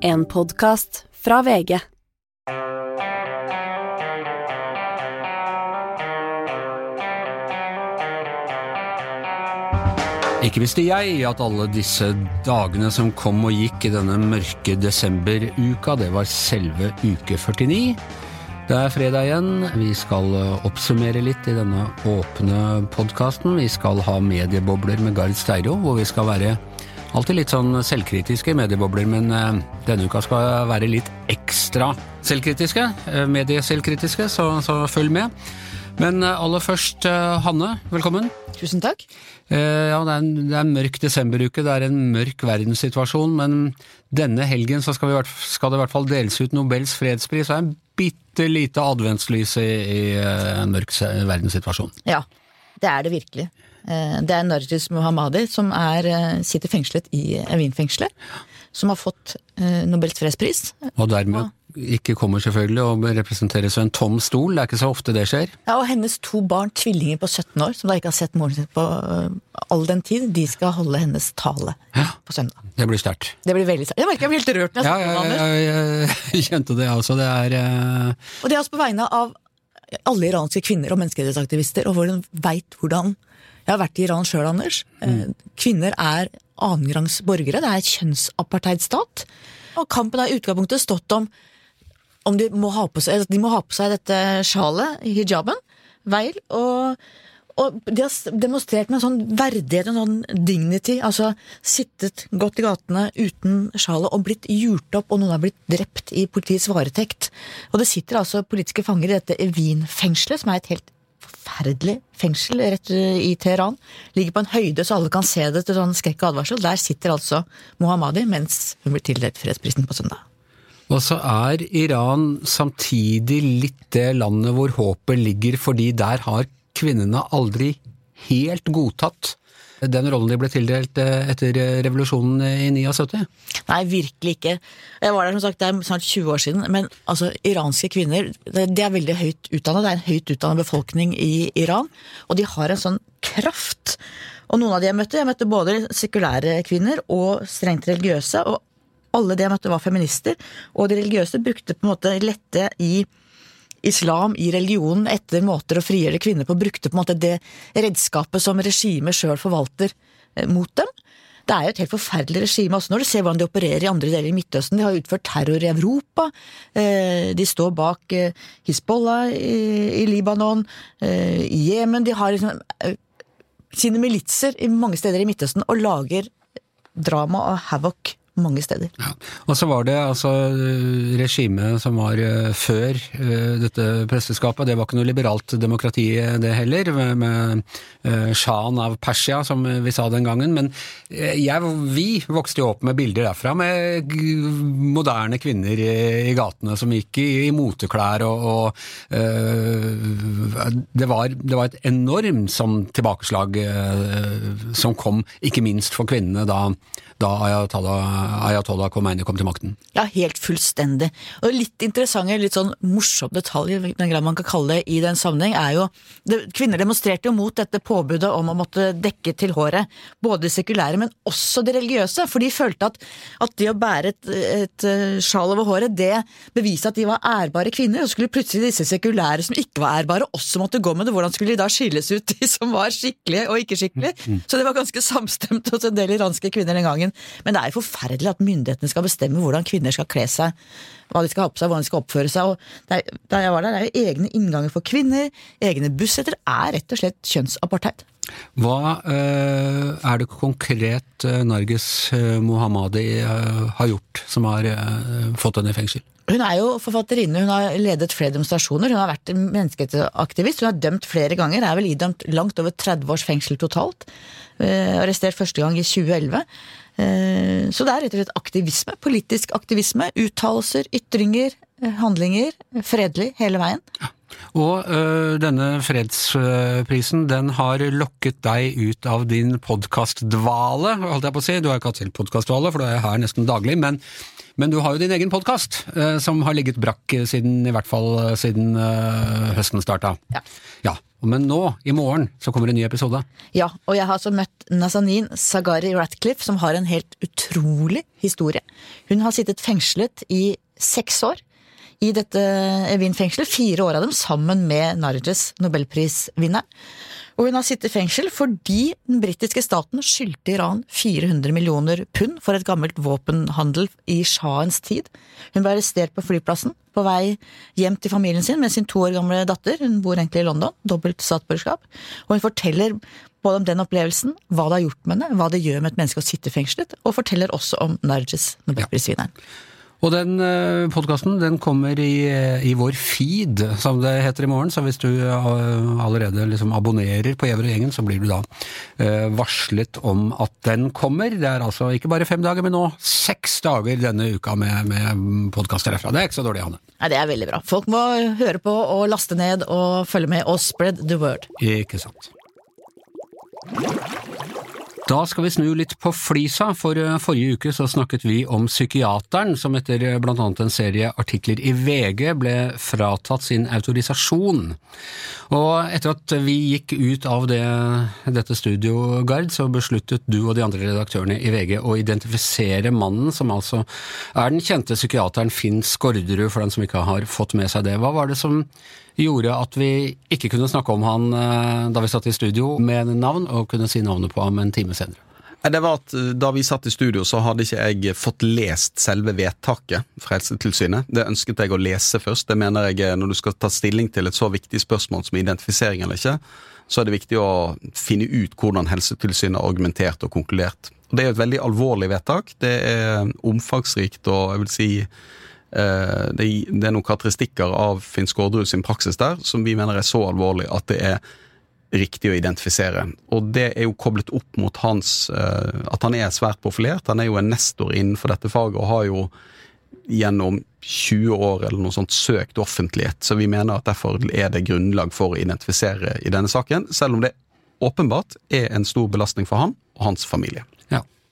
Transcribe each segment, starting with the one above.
En podkast fra VG. Ikke visste jeg at alle disse dagene som kom og gikk i denne mørke desemberuka, det var selve uke 49. Det er fredag igjen. Vi skal eh, oppsummere litt i denne åpne podkasten. Vi skal ha mediebobler med Gard Steiro, hvor vi skal være alltid litt sånn selvkritiske mediebobler, men eh, denne uka skal være litt ekstra selvkritiske. eh, Medieselvkritiske, så, så følg med. Men eh, aller først, Hanne, velkommen. Tusen takk. Eh, Ja, det er, en, det er en mørk desemberuke, det er en mørk verdenssituasjon, men denne helgen så skal, vi, skal det i hvert fall deles ut Nobels fredspris, og en bitte lite adventslys i, i en mørk verdenssituasjon. Ja, det er det virkelig. Eh, Det er Narjis Muhammadi som er, eh, sitter fengslet i Evin-fengselet, som har fått eh, Nobels fredspris. Og dermed ikke kommer selvfølgelig og representeres av en tom stol, det er ikke så ofte det skjer. Ja, og hennes to barn, tvillinger på 17 år, som da ikke har sett moren sin på all den tid, de skal holde hennes tale Ja. på søndag. Det blir sterkt. Det blir veldig sterkt. Jeg merker jeg blir helt rørt når jeg snakker ja, ja, ja, Anders. ja, jeg kjente det også, det er uh... Og det er altså på vegne av alle iranske kvinner og menneskerettighetsaktivister, og hvor hun veit hvordan Jeg har vært i Iran sjøl, Anders. Mm. Kvinner er annenrangs borgere. Det er et kjønnsapartheidstat. Og kampen har i utgangspunktet stått om om de må ha på seg, de må ha på seg dette sjalet, hijaben, veil, og, og de har demonstrert med en sånn verdighet, en sånn dignity, altså sittet godt i gatene uten sjalet og blitt jurt opp, og noen har blitt drept i politiets varetekt. Og det sitter altså politiske fanger i dette Evin-fengselet, som er et helt forferdelig fengsel rett eh, i Teheran. Ligger på en høyde så alle kan se det til sånn skrekk og advarsel. Der sitter altså Mohammadi mens hun blir tildelt fredsprisen på søndag. Og så er Iran samtidig litt det landet hvor håpet ligger, fordi der har kvinnene aldri helt godtatt den rollen de ble tildelt eh, etter eh, revolusjonen i 79. Nei, virkelig ikke. Jeg var der som sagt, det er snart 20 år siden, men altså, iranske kvinner de er veldig høyt utdannet. Det er en høyt utdannet befolkning i Iran, og de har en sånn kraft. Og noen av de jeg møtte, jeg møtte både sekulære kvinner og strengt religiøse, og alle de jeg møtte var feminister, og de religiøse brukte på en måte lette i islam i religionen etter måter å frigjøre kvinner på, brukte på en måte det redskapet som regimet sjøl forvalter eh, mot dem. Det er jo et helt forferdelig regime, også når du ser hvordan de opererer i andre deler i Midtøsten. De har utført terror i Europa, eh, de står bak eh, Hizbollah i, Libanon, i Jemen. De har liksom sine militser mange steder i Midtøsten og lager drama og havoc mange steder. Ja. Og så var det altså regimet som var eh, før eh, dette presteskapet, det var ikke noe liberalt demokrati eh, det heller, med, med sjahen av Persia, som vi sa den gangen. Men jeg, vi vokste jo opp med bilder derfra, med moderne kvinner i, gatene som gikk i, i moteklær, og, og det, var, det var et enormt sånn tilbakeslag som kom, ikke minst for kvinnene da, da Ayatollah, Ayatollah Khomeini kom til makten. Ja, helt fullstendig. Og litt interessante, litt sånn morsom detalj, i den grad man kan kalle det i den sammenheng, er jo det, Kvinner demonstrerte jo mot dette påbudet om å måtte dekke til håret, både det sekulære, men også det religiøse, for de følte at, at det å bære et, et et sjal over håret, det beviste at de var ærbare kvinner, og skulle plutselig disse sekulære som ikke var ærbare, også måtte gå med det. Hvordan skulle de da skilles ut, de som var skikkelige og ikke skikkelige? Så det var ganske samstemt hos en del iranske kvinner den gangen. Men det er jo forferdelig at myndighetene skal bestemme hvordan kvinner skal kle seg, hva de skal ha på seg, hvordan de skal oppføre seg. Og det er, da jeg var der, det er jo egne innganger for kvinner, egne bussetter. Er rett og slett kjønnsapartheid. Hva eh, er det konkret Narges Nargis eh, Mohammadi eh, har gjort som har eh, fått henne i fengsel? Hun er jo forfatterinne, hun har ledet flere demonstrasjoner, hun har vært en menneskerettighetsaktivist, hun er dømt flere ganger, er vel idømt langt over 30 års fengsel totalt. Eh, arrestert første gang i 2011. Eh, så det er rett og slett aktivisme, politisk aktivisme, uttalelser, ytringer, eh, handlinger, fredelig hele veien. Og ø, denne fredsprisen, den har lokket deg ut av din podkastdvale, holdt jeg på å si. Du har ikke hatt selv podkastdvale, for du er her nesten daglig. Men, men du har jo din egen podkast, som har ligget brakk siden i hvert fall siden ø, høsten starta. Ja. Ja, Men nå, i morgen, så kommer en ny episode. Ja, og jeg har altså møtt Nazanin Sagari Ratcliffe, som har en helt utrolig historie. Hun har sittet fengslet i seks år i dette Wien-fengselet, fire år av dem sammen med Narges, nobelprisvinner. Og hun har sittet i fengsel fordi den britiske staten skyldte Iran 400 millioner pund for et gammelt våpenhandel i shahens tid. Hun ble arrestert på flyplassen på vei hjem til familien sin med sin to år gamle datter. Hun bor egentlig i London, dobbelt statsborgerskap. Og hun forteller både om den opplevelsen, hva det har gjort med henne, hva det gjør med et menneske å sitte fengslet, og forteller også om Narges, nobelprisvinneren. Ja. Og den eh, podkasten den kommer i, i, vår feed, som det heter i morgen. Så hvis du uh, allerede liksom abonnerer på Gjever og gjengen, så blir du da varslet om at den kommer. Det er altså ikke bare fem dager, men nå seks dager denne uka med, med podkaster herfra. Det er ikke så dårlig, Hanne. Nei, Det er veldig bra. Folk må høre på og laste ned og følge med og spread the word. Ikke sant. Da skal vi snu litt på flisa, for eh, forrige uke så snakket vi om psykiateren som etter eh, blant annet en serie artikler i VG ble fratatt sin autorisasjon. Og etter at vi gikk ut av det, dette studio, Gard, så besluttet du og de andre redaktørene i VG å identifisere mannen som altså er den kjente psykiateren Finn Skårderud, for den som ikke har fått med seg det. Hva var det som gjorde at vi ikke kunne snakke om han eh, da vi satt i studio med navn, og kunne si navnet på ham en time senere. Det var at eh, Da vi satt i studio, så hadde ikke jeg fått lest selve vedtaket fra Helsetilsynet. Det ønsket jeg å lese først. Det mener jeg eh, Når du skal ta stilling til et så viktig spørsmål som identifisering eller ikke, så er det viktig å finne ut hvordan Helsetilsynet har argumentert og konkludert. Det er jo et veldig alvorlig vedtak. Det er omfangsrikt og jeg vil si det, er noen karakteristikker av Finn Skårderud sin praksis der som vi mener er så alvorlig at det er riktig å identifisere. Og det er jo koblet opp mot hans eh, At han er svært profilert. Han er jo en nestor innenfor dette faget og har jo gjennom 20 år eller noe sånt søkt offentlighet. Så vi mener at derfor er det grunnlag for å identifisere i denne saken, selv om det åpenbart er en stor belastning for han og hans familie.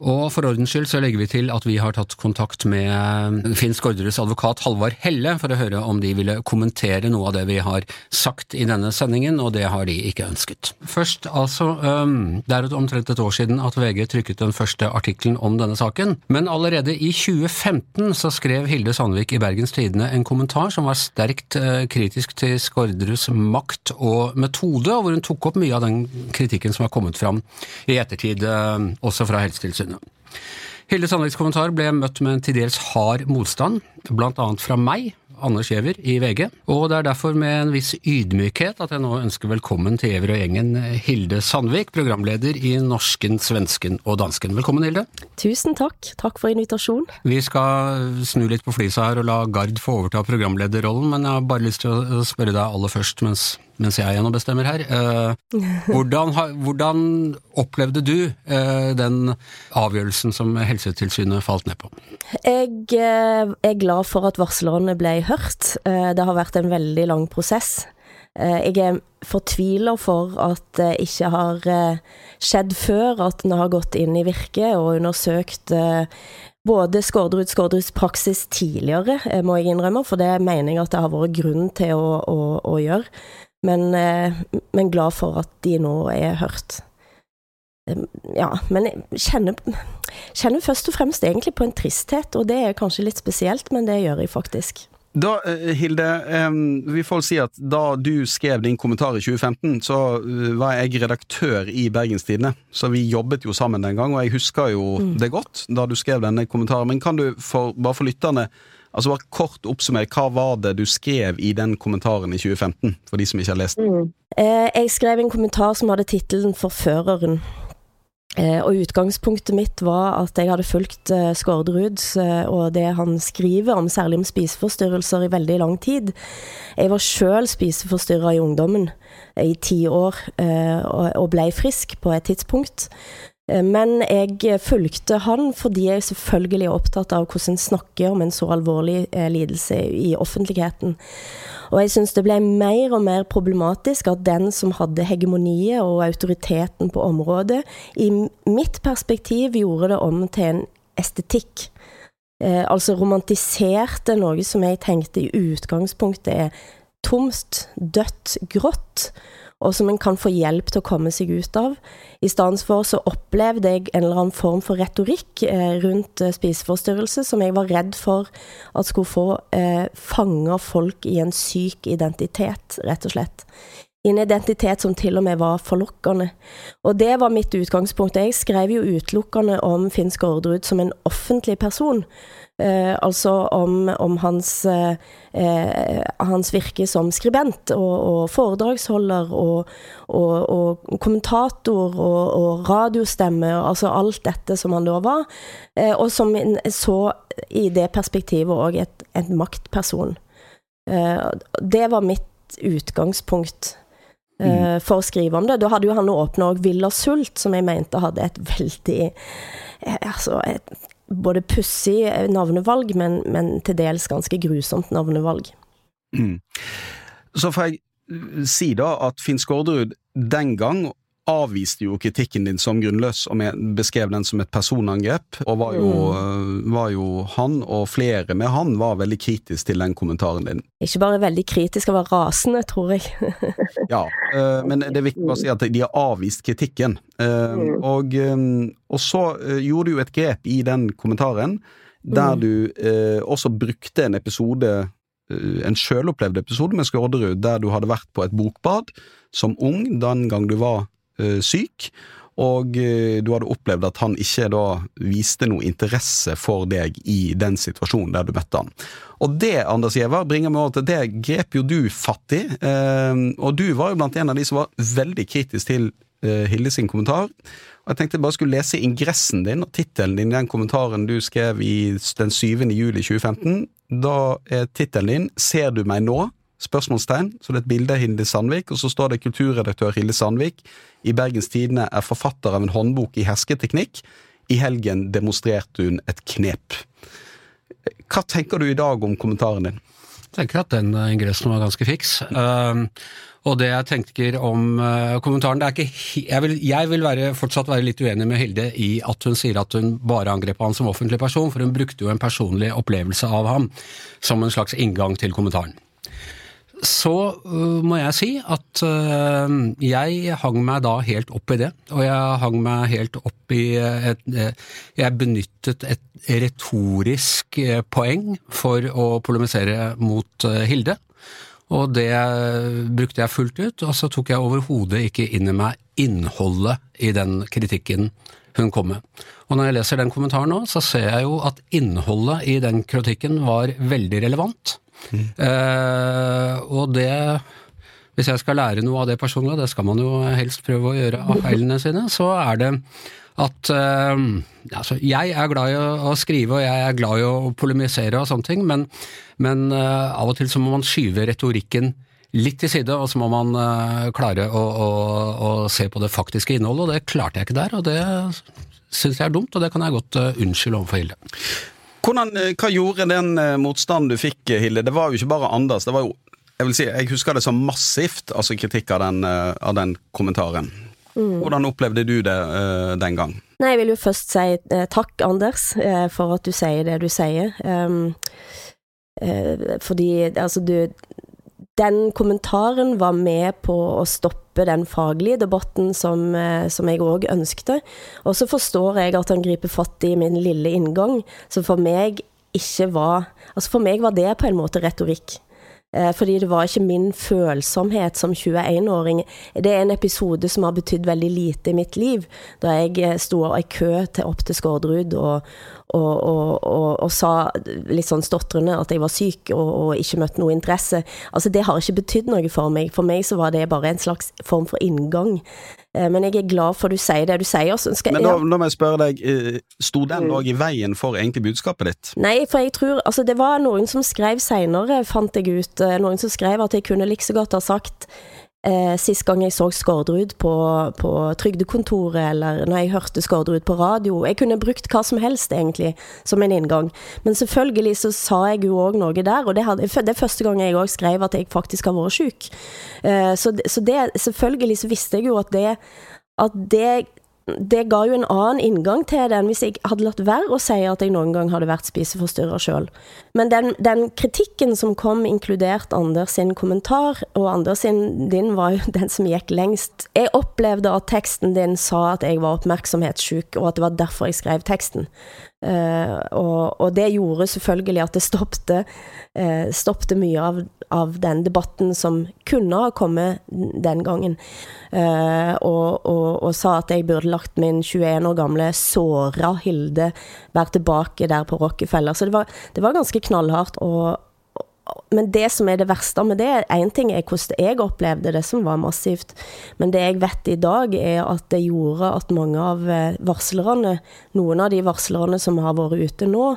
Og for ordens skyld så legger vi til at vi har tatt kontakt med Finn Skårderuds advokat Halvard Helle for å høre om de ville kommentere noe av det vi har sagt i denne sendingen, og det har de ikke ønsket. Først altså, det er omtrent et år siden at VG trykket den første artikkelen om denne saken, men allerede i 2015 så skrev Hilde Sandvik i Bergens Tidende en kommentar som var sterkt øh, kritisk til Skårderuds makt og metode, og hvor hun tok opp mye av den kritikken som har kommet fram i ettertid, også fra Helsetilsynet samfunnet. Hilde Sandviks kommentar ble møtt med en til dels hard motstand, annet fra meg, Anders Giæver i VG, og det er derfor med en viss ydmykhet at jeg nå ønsker velkommen til Giæver og gjengen Hilde Sandvik, programleder i Norsken, Svensken og Dansken. Velkommen, Hilde. Tusen takk. Takk for invitasjonen. Vi skal snu litt på flisa her og la Gard få overta programlederrollen, men jeg har bare lyst til å spørre deg aller først, mens mens jeg gjennombestemmer her. Eh, hvordan, hvordan, opplevde du eh, den avgjørelsen som Helsetilsynet falt ned på? Jeg eh, er glad for at varslerne ble hørt. Det har vært en veldig lang prosess. Jeg er fortviler for at det ikke har skjedd før, at en har gått inn i virket og undersøkt både Skårderud Skårderuds praksis tidligere, må jeg innrømme, for det mener jeg at det har vært grunn til å, å, å gjøre. Men, eh, men glad for at de nå er hørt. Ja, men jeg kjenner, kjenner først og fremst egentlig på en tristhet, og det er kanskje litt spesielt, men det gjør jeg faktisk. Da, eh, Hilde, vi får si at da du skrev din kommentar i 2015, så eh, var jeg redaktør i Bergenstidene. Så vi jobbet jo sammen den gang, og jeg husker jo mm. det godt da du skrev denne kommentaren. Men kan du, for, bare for lytterne, Altså bare Kort oppsummer, hva var det du skrev i den kommentaren i 2015, for de som ikke har lest den? Mm. Eh, jeg skrev en kommentar som hadde tittelen 'Forføreren'. Eh, og utgangspunktet mitt var at jeg hadde fulgt eh, Skårderud eh, og det han skriver om, særlig om spiseforstyrrelser, i veldig lang tid. Jeg var sjøl spiseforstyrra i ungdommen i ti år, eh, og, og blei frisk på et tidspunkt. Eh, men jeg fulgte han fordi jeg selvfølgelig er opptatt av hvordan en snakker om en så alvorlig eh, lidelse i offentligheten. Og jeg syns det ble mer og mer problematisk at den som hadde hegemoniet og autoriteten på området, i mitt perspektiv gjorde det om til en estetikk. Eh, altså romantiserte noe som jeg tenkte i utgangspunktet er tomt, dødt, grått og som en kan få hjelp til å komme seg ut av. I stedet for så opplevde jeg en eller annen form for retorikk eh, rundt eh, spiseforstyrrelse som jeg var redd for at skulle få eh, fange folk i en syk identitet, rett og slett i en identitet som til og med var forlokkende. Og det var mitt utgangspunkt. Jeg skrev jo utelukkende om Finn Skårderud som en offentlig person. Eh, altså om, om hans, eh, eh, hans, virke som skribent og, og foredragsholder og, og, og kommentator og, radiostemme, altså alt dette som han da var. Eh, og som så i det perspektivet òg en maktperson. Eh, det var mitt utgangspunkt. Mm. for å skrive om det. Da hadde jo han åpna òg Villa Sult, som jeg mente hadde et veldig eh, Altså et både pussig navnevalg, men, men, til dels ganske grusomt navnevalg. Mm. Så får jeg si da at Finn Skårderud den gang avviste jo kritikken din som grunnløs og beskrev den som et personangrep. Og var jo, mm. var jo, han, og flere med han, var veldig kritisk til den kommentaren din. Ikke bare veldig kritisk, han var rasende, tror jeg. ja, eh, men det er viktig å si at de har avvist kritikken. Eh, mm. Og, eh, og så gjorde du jo et grep i den kommentaren der mm. du også brukte en episode en sjølopplevd episode med Skårderud, der du hadde vært på et bokbad som ung den gang du var Eh, syk. Og eh, du hadde opplevd at han ikke da viste noe interesse for deg i den situasjonen der du møtte han. Og det, Anders Giæver, bringer meg over til det grep jo du fatt i. Eh, og du var jo blant en av de som var veldig kritisk til Hilde sin kommentar. Og jeg tenkte jeg bare skulle lese ingressen din og tittelen din i den kommentaren du skrev i den 7. juli 2015. Da er tittelen din 'Ser du meg nå?' Spørsmålstegn, så det er et bilde av Hilde Sandvik, og så står det kulturredaktør Hilde Sandvik i Bergens Tidende er forfatter av en håndbok i hersketeknikk. I helgen demonstrerte hun et knep. Hva tenker du i dag om kommentaren din? Jeg tenker at den eh, ingressen var ganske fiks. Uh, og det jeg tenker om uh, kommentaren det er ikke, jeg, vil, jeg vil være, fortsatt være litt uenig med Hilde i at hun sier at hun bare angrep han som offentlig person, for hun brukte jo en personlig opplevelse av ham som en slags inngang til kommentaren så uh, må jeg si at uh, jeg hang meg da helt opp i det. Og jeg hang meg helt opp i et, Jeg benyttet et retorisk poeng for å polemisere mot Hilde. Og det brukte jeg fullt ut, og så tok jeg overhodet ikke inn i meg innholdet i den kritikken hun kom med. Og når jeg leser den kommentaren nå, så ser jeg jo at innholdet i den kritikken var veldig relevant. Mm. Og det Hvis jeg skal lære noe av det personlig, og det skal man jo helst prøve å gjøre av feilene sine, så er det at uh, altså, Jeg er glad i å, skrive, og jeg er glad i å polemisere og sånne ting, men, men uh, av og til så må man skyve retorikken litt til side, og så må man uh, klare å, å, å, se på det faktiske innholdet, og det klarte jeg ikke der. Og det syns jeg er dumt, og det kan jeg godt unnskylde overfor Hilde. Hvordan, eh, hva gjorde den eh, motstanden du fikk, eh, Hilde? Det var jo ikke bare Anders. det var jo, Jeg vil si, jeg husker det som massivt, altså kritikk av den, av den kommentaren. Mm. Hvordan opplevde du det den gang? Nei, Jeg vil jo først si takk, Anders, for at du sier det du sier. Um, fordi altså, du den kommentaren var med på å stoppe den faglige debatten som, eh, som jeg òg ønskte. Og så forstår jeg at han griper fatt i min lille inngang, som for meg ikke var Altså for meg var det på en måte retorikk. Eh, fordi det var ikke min følsomhet som 21-åring. Det er en episode som har betydd veldig lite i mitt liv. Da jeg eh, sto i kø til opp til Skårderud og, og, og, og, sa litt sånn stotrende at jeg var syk og ikke møtte noe interesse. Altså, det har ikke betydd noe for meg. For meg så var det bare en slags form for inngang. Eh, men jeg er glad for du sier det du sier. Skal, Men da, ja. må jeg spørre deg, eh, sto den òg i veien for egentlig budskapet ditt? Nei, for jeg tror Altså, det var noen som skrev seinere, fant jeg ut. Eh, noen som skrev at jeg kunne like så godt ha sagt Eh, sist gang jeg så Skårderud på, på trygdekontoret, eller når jeg hørte Skårderud på radio Jeg kunne brukt hva som helst, egentlig, som en inngang. Men selvfølgelig så sa jeg jo òg noe der, og det, hadde, det er første gang jeg òg skrev at jeg faktisk har vært syk. Eh, så, så det, selvfølgelig så visste jeg jo at det, at det det ga jo en annen inngang til det enn hvis jeg hadde latt være å si at jeg noen gang hadde vært spiseforstyrra sjøl. Men den, den, kritikken som kom, inkludert Anders sin kommentar, og Anders sin din var jo den som gikk lengst. Jeg opplevde at teksten din sa at jeg var oppmerksomhetssjuk, og at det var derfor jeg skrev teksten. Uh, og, og, det gjorde selvfølgelig at det stoppte, uh, stoppte mye av, av, den debatten som kunne ha kommet den gangen. Uh, og, og, og, sa at jeg burde lagt min 21 år gamle såra Hilde være tilbake der på Rockefeller. Så det var, det var ganske knallhardt. Og, men det som er det verste med det, én ting er hvordan jeg opplevde det, som var massivt. Men det jeg vet i dag, er at det gjorde at mange av eh, varslerne, noen av de varslerne som har vært ute nå,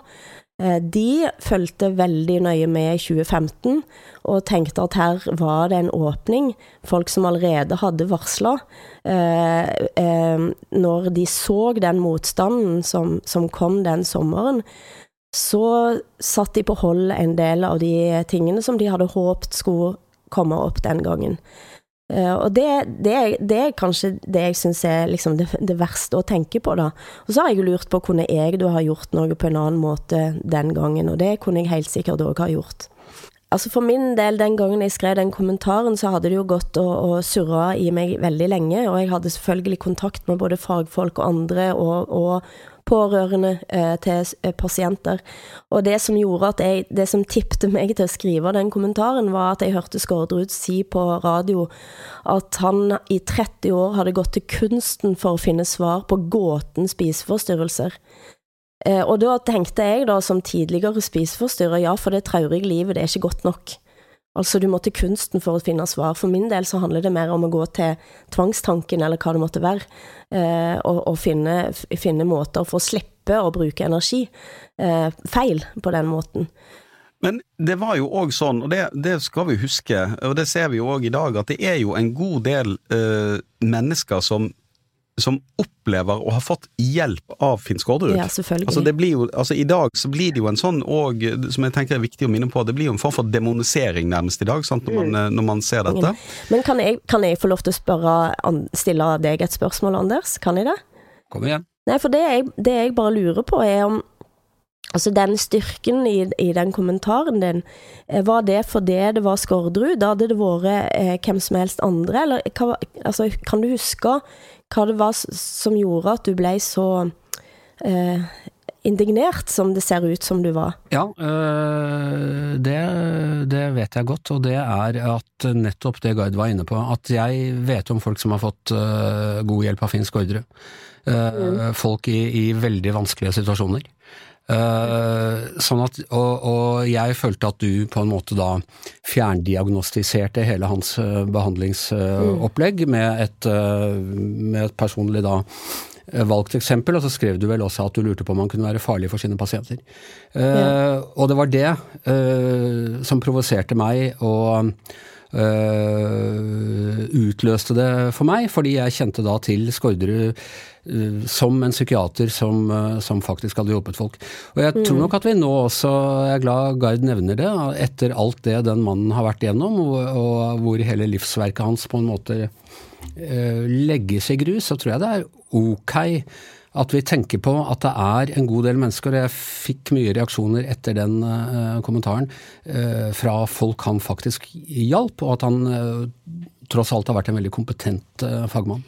eh, de fulgte veldig nøye med i 2015 og tenkte at her var det en åpning. Folk som allerede hadde varsla. Eh, når de så den motstanden som, som kom den sommeren, så satt de på hold en del av de tingene som de hadde håpet skulle komme opp den gangen. Uh, og det, det, det, er kanskje det jeg syns er liksom det, det, verste å tenke på, da. Og så har jeg lurt på kunne jeg da ha gjort noe på en annen måte den gangen, og det kunne jeg helt sikkert òg ha gjort. Altså For min del, den gangen jeg skrev den kommentaren, så hadde det jo gått og, og surra i meg veldig lenge, og jeg hadde selvfølgelig kontakt med både fagfolk og andre, og, og pårørende eh, til eh, pasienter. Og det som gjorde at jeg, det som tippte meg til å skrive den kommentaren, var at jeg hørte Skårderud si på radio at han i 30 år hadde gått til kunsten for å finne svar på gåten spiseforstyrrelser. Eh, og da tenkte jeg da som tidligere spiseforstyrrer, ja, for det traurige livet, det er ikke godt nok. Altså, du må til kunsten for å finne svar. For min del så handler det mer om å gå til tvangstanken, eller hva det måtte være, eh, og, og finne, finne, måter for å slippe å bruke energi eh, feil på den måten. Men det var jo òg sånn, og det, det, skal vi huske, og det ser vi jo òg i dag, at det er jo en god del eh, mennesker som som opplever å ha fått hjelp av Finn Skårderud. Ja, selvfølgelig. Altså, det blir jo, altså, I dag så blir det jo en sånn og, som jeg tenker er viktig å minne på, det blir jo en form for demonisering nærmest i dag, sant, når, man, mm. når man ser dette. Men kan jeg, kan jeg, få lov til å spørre, stille deg et spørsmål, Anders? Kan jeg det? Kom igjen. Nei, for det jeg, det jeg bare lurer på, er om Altså den styrken i, i, den kommentaren din, eh, var det fordi det var Skårderud? Da hadde det vært eh, hvem som helst andre, eller hva, altså, kan du huske hva det var som gjorde at du ble så eh, indignert som det ser ut som du var? Ja, øh, det, det, vet jeg godt, og det er at nettopp det Gard var inne på, at jeg vet om folk som har fått øh, god hjelp av Finn Skårderud. Øh, mm. Folk i, i, veldig vanskelige situasjoner. Uh, sånn at, og, og, jeg følte at du på en måte da fjerndiagnostiserte hele hans uh, behandlingsopplegg uh, med, et, med et personlig da valgt eksempel, og så skrev du vel også at du lurte på om han kunne være farlig for sine pasienter. Ja. Og det var det som provoserte meg, og utløste det for meg, fordi jeg kjente da til Skårderud Eh, som en psykiater som, eh, som, faktisk hadde hjulpet folk. Og jeg tror mm. nok at vi nå også, jeg er glad Gard nevner det, etter alt det den mannen har vært igjennom, og, og hvor hele livsverket hans på en måte uh, legges i grus, så tror jeg det er ok at vi tenker på at det er en god del mennesker, og jeg fikk mye reaksjoner etter den uh, kommentaren uh, fra folk han faktisk hjalp, og at han tross alt har vært en veldig kompetent fagmann.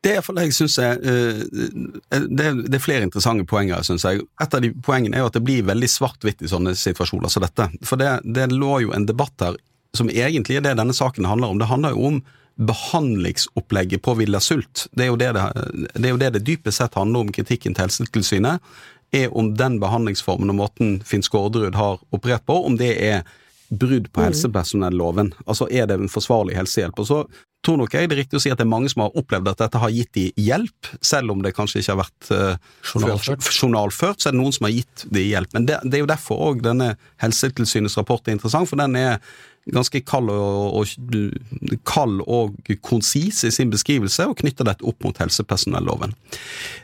Det er jeg synes jeg, det er, det er flere interessante poenger, syns jeg. Et av de poengene er jo at det blir veldig svart-hvitt i sånne situasjoner som dette. For det, det, lå jo en debatt her som egentlig er det denne saken handler om. Det handler jo om behandlingsopplegget på Villa Sult. Det er jo det det, det, er jo det, det dypest sett handler om kritikken til Helsetilsynet. Er om den behandlingsformen og måten Finn Skårderud har operert på, om det er brudd på mm. helsepersonelloven. Altså er det en forsvarlig helsehjelp. Og så tror nok jeg det er riktig å si at det er mange som har opplevd at dette har gitt de hjelp, selv om det kanskje ikke har vært uh, journalført. journalført. Så er det noen som har gitt de hjelp. Men det, det er jo derfor òg denne Helsetilsynets rapport er interessant, for den er ganske kald og, og, kald og konsis i sin beskrivelse, og knytter dette opp mot helsepersonelloven.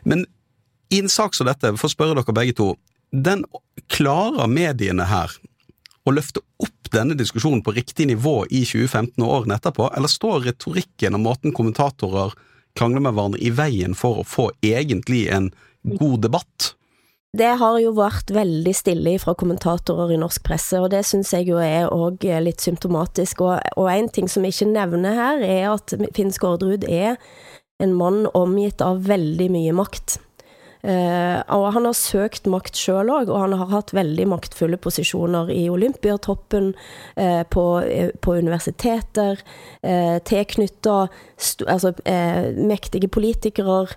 Men i en sak som dette, for å spørre dere begge to, den klarer mediene her å løfte opp denne diskusjonen på riktig nivå i 2015 og årene etterpå, eller står retorikken og måten kommentatorer krangler med hverandre i veien for å få egentlig en god debatt? Det har jo vært veldig stille fra kommentatorer i norsk presse, og det syns jeg jo er òg litt symptomatisk. Og, og en ting som vi ikke nevner her, er at Finn Skårderud er en mann omgitt av veldig mye makt. Uh, og han har søkt makt sjøl òg, og han har hatt veldig maktfulle posisjoner i Olympiatoppen, uh, på, uh, på, universiteter, eh, tilknytta altså, mektige politikere,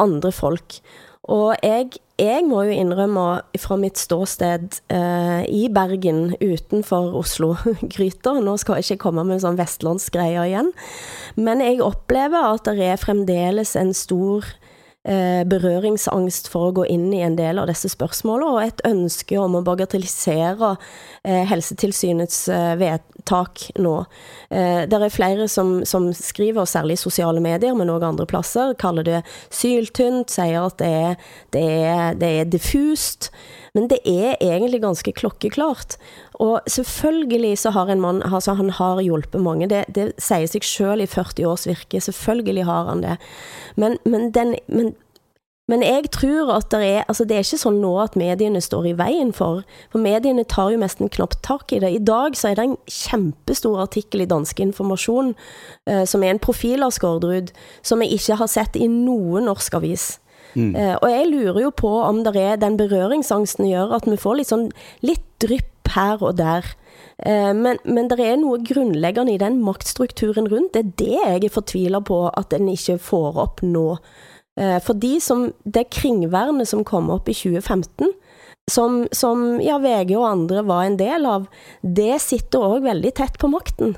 andre folk. Og jeg, jeg, må jo innrømme fra mitt ståsted eh, i Bergen utenfor Oslo-gryta Nå skal jeg ikke komme med en sånn vestlandsgreie igjen, men jeg opplever at det er fremdeles en stor eh, berøringsangst for å gå inn i en del av disse spørsmålene, og et ønske om å bagatellisere eh, Helsetilsynets eh, vedtak nå. Eh, det er flere som, som, skriver, særlig i sosiale medier, men òg andre plasser, kaller det syltynt, sier at det er, det er, det er diffust. Men det er egentlig ganske klokkeklart. Og selvfølgelig så har en mann altså Han har hjulpet mange, det, det sier seg sjøl i 40 års virke. Selvfølgelig har han det. Men, men, den, men men jeg tror at det er Altså, det er ikke sånn nå at mediene står i veien for For mediene tar jo nesten knapt tak i det. I dag så er det en kjempestor artikkel i Danske Informasjon, uh, som er en profil av Skårderud, som jeg ikke har sett i noen norsk avis. Mm. Uh, og jeg lurer jo på om det er den berøringsangsten gjør at vi får litt sånn litt drypp her og der. Uh, men, men det er noe grunnleggende i den maktstrukturen rundt. Det er det jeg er fortvila på at en ikke får opp nå. Eh, for de som, det kringvernet som kom opp i 2015, som, som ja, VG og andre var en del av, det sitter òg veldig tett på makten.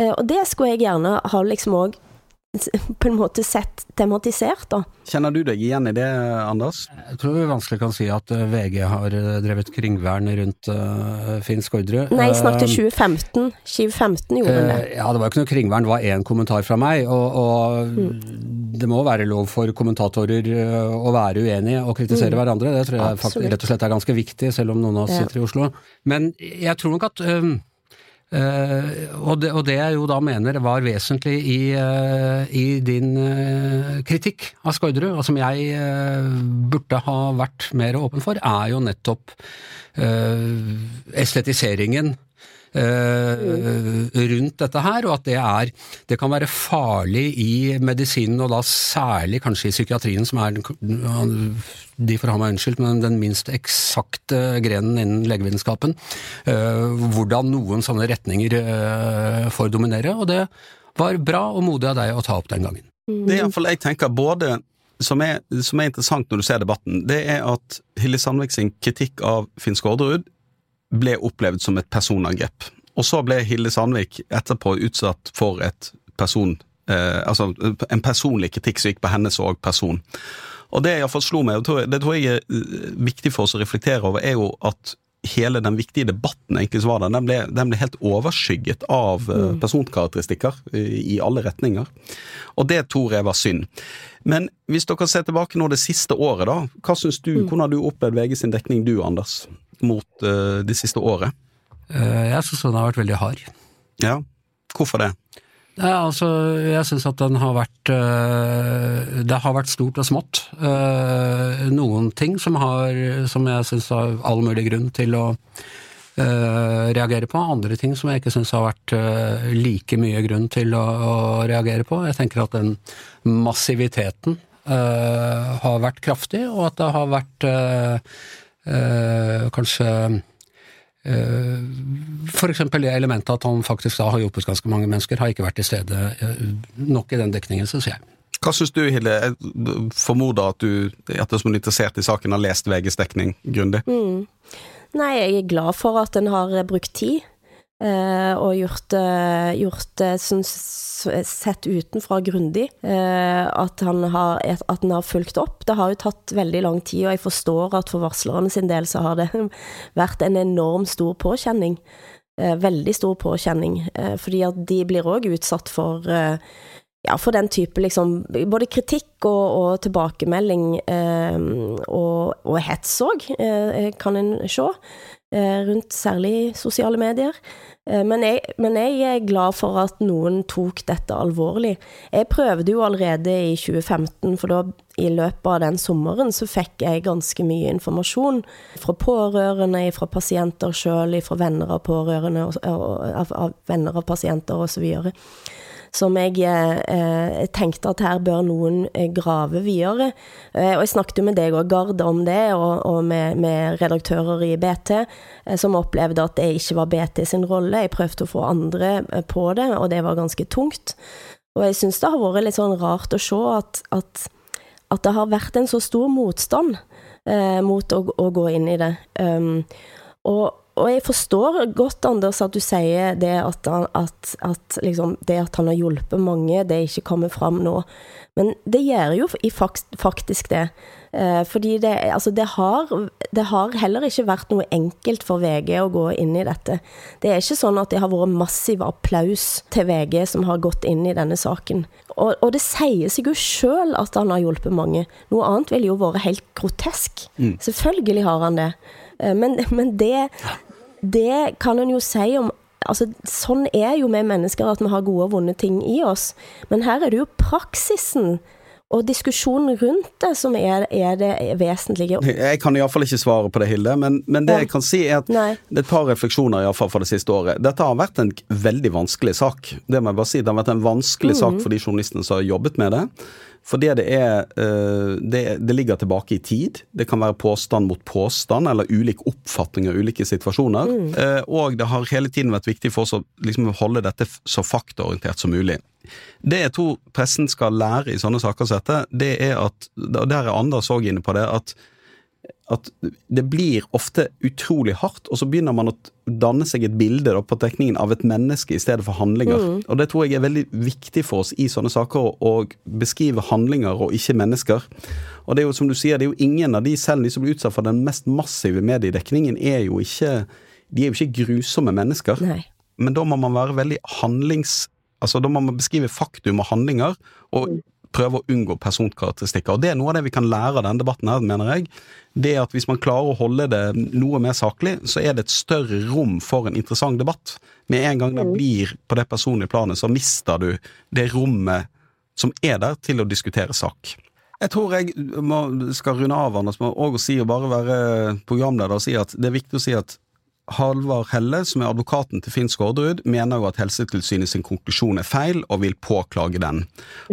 Eh, og det skulle jeg gjerne ha liksom òg på en måte sett tematisert, da. Kjenner du deg igjen i det, Anders? Jeg tror vi vanskelig kan si at eh, VG har eh, drevet kringvern rundt uh, Finn Skårderud. Nei, jeg snakket 2015. 2015 gjorde uh, det. Ja, det var jo ikke noe kringvern, det var én kommentar fra meg. Og, og mm. det må være lov for kommentatorer å være uenige og kritisere mm. hverandre. Det tror jeg faktisk, rett og slett er ganske viktig, selv om noen av oss ja. sitter i Oslo. Men jeg tror nok at um, Uh, og, det, og, det, jeg jo da mener var vesentlig i, uh, i din uh, kritikk av Skårderud, og som jeg burde ha vært mer åpen for, er jo nettopp estetiseringen rundt dette her, og at det er Det kan være farlig i medisinen, og da særlig kanskje i psykiatrien, som er de får ha meg unnskyldt, men den minst eksakte grenen innen legevitenskapen. Uh, hvordan noen sånne retninger uh, får dominere, og det var bra og modig av deg å ta opp den gangen. Det er jeg tenker både som er, som er, interessant når du ser debatten, det er at Hilde Sandvik sin kritikk av Finn Skårderud ble opplevd som et personangrep. Og så ble Hilde Sandvik etterpå utsatt for et person, eh, altså en personlig kritikk som gikk på hennes og person. Og det iallfall slo meg, og det tror jeg er eh, viktig for oss å reflektere over, er jo at hele den viktige debatten egentlig som var der, den ble, den ble helt overskygget av eh, mm. personkarakteristikker i alle retninger. Og det tror jeg var synd. Men hvis dere ser tilbake nå det siste året, da. Hva synes du, mm. Hvordan har du opplevd VG sin dekning du, Anders? Mot uh, det siste året? Uh, jeg syns den har vært veldig hard. Ja, hvorfor det? Ja, altså, jeg syns at den har vært uh, Det har vært stort og smått. noen ting som, har, som jeg syns har all mulig grunn til å reagere på. Andre ting som jeg ikke syns har vært like mye grunn til å, å, reagere på. Jeg tenker at den massiviteten har vært kraftig, og at det har vært Eh, kanskje eh, for eksempel det elementet at han faktisk da har hjulpet ganske mange mennesker, har ikke vært til stede eh, nok i den dekningen, syns jeg. Hva syns du, Hilde? Jeg formoder at du, at du er interessert i saken, har lest VGs dekning grundig? Mm. Nei, jeg er glad for at en har brukt tid. Eh, og gjort, gjort det sånn sett utenfra grundig. Eh, at han, har, at han har fulgt opp. Det har jo tatt veldig lang tid, og jeg forstår at for varslerne sin del så har det vært en enorm stor påkjenning. Eh, veldig stor påkjenning. Fordi at de blir òg utsatt for ja, for den type liksom Både kritikk og, og tilbakemelding, eh, og, og hets òg, eh, kan en se. Eh, rundt særlig sosiale medier. Eh, men jeg, men jeg, er glad for at noen tok dette alvorlig. Jeg prøvde jo allerede i 2015, for da i løpet av den sommeren så fikk jeg ganske mye informasjon fra pårørende, fra pasienter sjøl, fra venner av pårørende, av, av venner av pasienter osv som jeg eh, tenkte at her bør noen eh, grave videre. Eh, og jeg snakket jo med deg og Gard om det, og, og med, med, redaktører i BT, eh, som opplevde at det ikke var BT sin rolle. Jeg prøvde å få andre eh, på det, og det var ganske tungt. Og jeg syns det har vært litt sånn rart å se at, at, at det har vært en så stor motstand eh, mot å, å, gå inn i det. Um, og, og jeg forstår godt, Anders, at du sier det at, at, at liksom, det at han har hjulpet mange, det ikke kommer fram nå. Men det gjør jo faktisk det. Eh, fordi det, altså det, har, det, har, heller ikke vært noe enkelt for VG å gå inn i dette. Det er ikke sånn at det har vært massiv applaus til VG som har gått inn i denne saken. Og, og det sier seg jo sjøl at han har hjulpet mange. Noe annet ville jo vært helt grotesk. Mm. Selvfølgelig har han det. Eh, men, men det, det kan en jo si om Altså, sånn er jo vi mennesker, at vi har gode og vonde ting i oss. Men her er det jo praksisen og diskusjonen rundt det som er, er det vesentlige. Jeg kan iallfall ikke svare på det, Hilde, men, men det ja. jeg kan si er at Nei. det er et par refleksjoner iallfall for det siste året. Dette har vært en veldig vanskelig sak. Det må jeg bare si. Det har vært en vanskelig mm. sak for de journalistene som har jobbet med det. Fordi det er eh, det, det, ligger tilbake i tid. Det kan være påstand mot påstand, eller ulik oppfatning av ulike situasjoner. Mm. Eh, og det har hele tiden vært viktig for oss å liksom holde dette så faktaorientert som mulig. Det jeg tror pressen skal lære i sånne saker som dette, det er at, og der er Anders òg inne på det, at at det blir ofte utrolig hardt, og så begynner man å danne seg et bilde da, på tegningen av et menneske i stedet for handlinger. Mm. Og Det tror jeg er veldig viktig for oss i sånne saker, å, beskrive handlinger og ikke mennesker. Og det er jo som du sier, det er jo ingen av de, selv de som blir utsatt for den mest massive mediedekningen, er jo ikke, de er jo ikke grusomme mennesker. Nei. Men da må man være veldig handlings... Altså, Da må man beskrive faktum og handlinger, og mm prøve å unngå personkarakteristikker. Og Det er noe av det vi kan lære av denne debatten, her, mener jeg. Det at Hvis man klarer å holde det noe mer saklig, så er det et større rom for en interessant debatt. Med en gang det mm. blir på det personlige planet, så mister du det rommet som er der til å diskutere sak. Jeg tror jeg må, skal runde av, Anders, med å si og bare være programleder og si at det er viktig å si at Halvard Helle, som er advokaten til Finn Skårderud, mener jo at Helsetilsynet sin konklusjon er feil, og vil påklage den.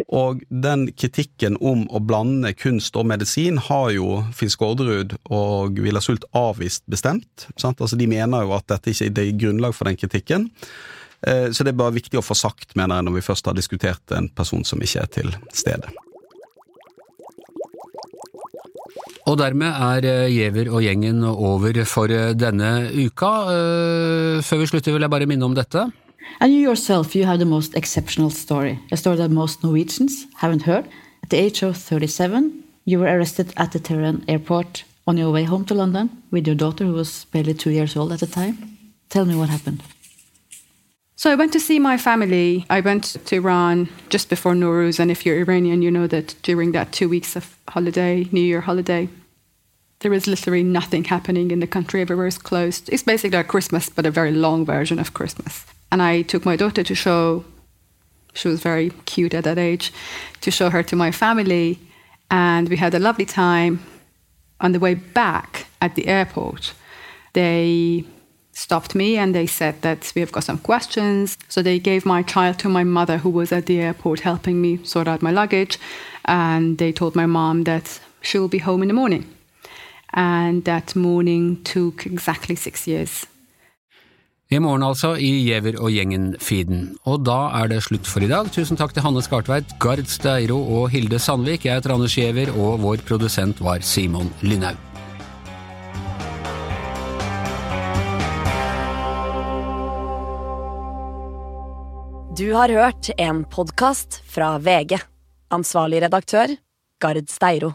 Og den kritikken om å blande kunst og medisin har jo Finn Skårderud og Villa Sult avvist bestemt. Sant? Altså De mener jo at dette ikke er grunnlag for den kritikken. Eh, så det er bare viktig å få sagt, mener jeg, når vi først har diskutert en person som ikke er til stede. Og dermed er eh, Giæver og gjengen over for eh, denne uka. Eh, før vi slutter vil jeg bare minne om dette. And you yourself, you have the most exceptional story. A story that most Norwegians haven't heard. At the age of 37, you were arrested at the Tehran airport on your way home to London with your daughter, who was barely two years old at the time. Tell me what happened. So I went to see my family. I went to Iran just before Nowruz, and if you're Iranian, you know that during that two weeks of holiday, New Year holiday, there is literally nothing happening in the country. Everywhere is closed. It's basically like Christmas, but a very long version of Christmas. And I took my daughter to show, she was very cute at that age, to show her to my family. And we had a lovely time. On the way back at the airport, they stopped me and they said that we have got some questions. So they gave my child to my mother, who was at the airport helping me sort out my luggage. And they told my mom that she will be home in the morning. And that morning took exactly six years. I morgen altså, i Giæver og gjengen-feeden. Og da er det slutt for i dag. Tusen takk til Hanne Skartveit, Gard Steiro og Hilde Sandvik. Jeg heter Anders Giæver, og vår produsent var Simon Lindhaug. Du har hørt en podkast fra VG. Ansvarlig redaktør, Gard Steiro.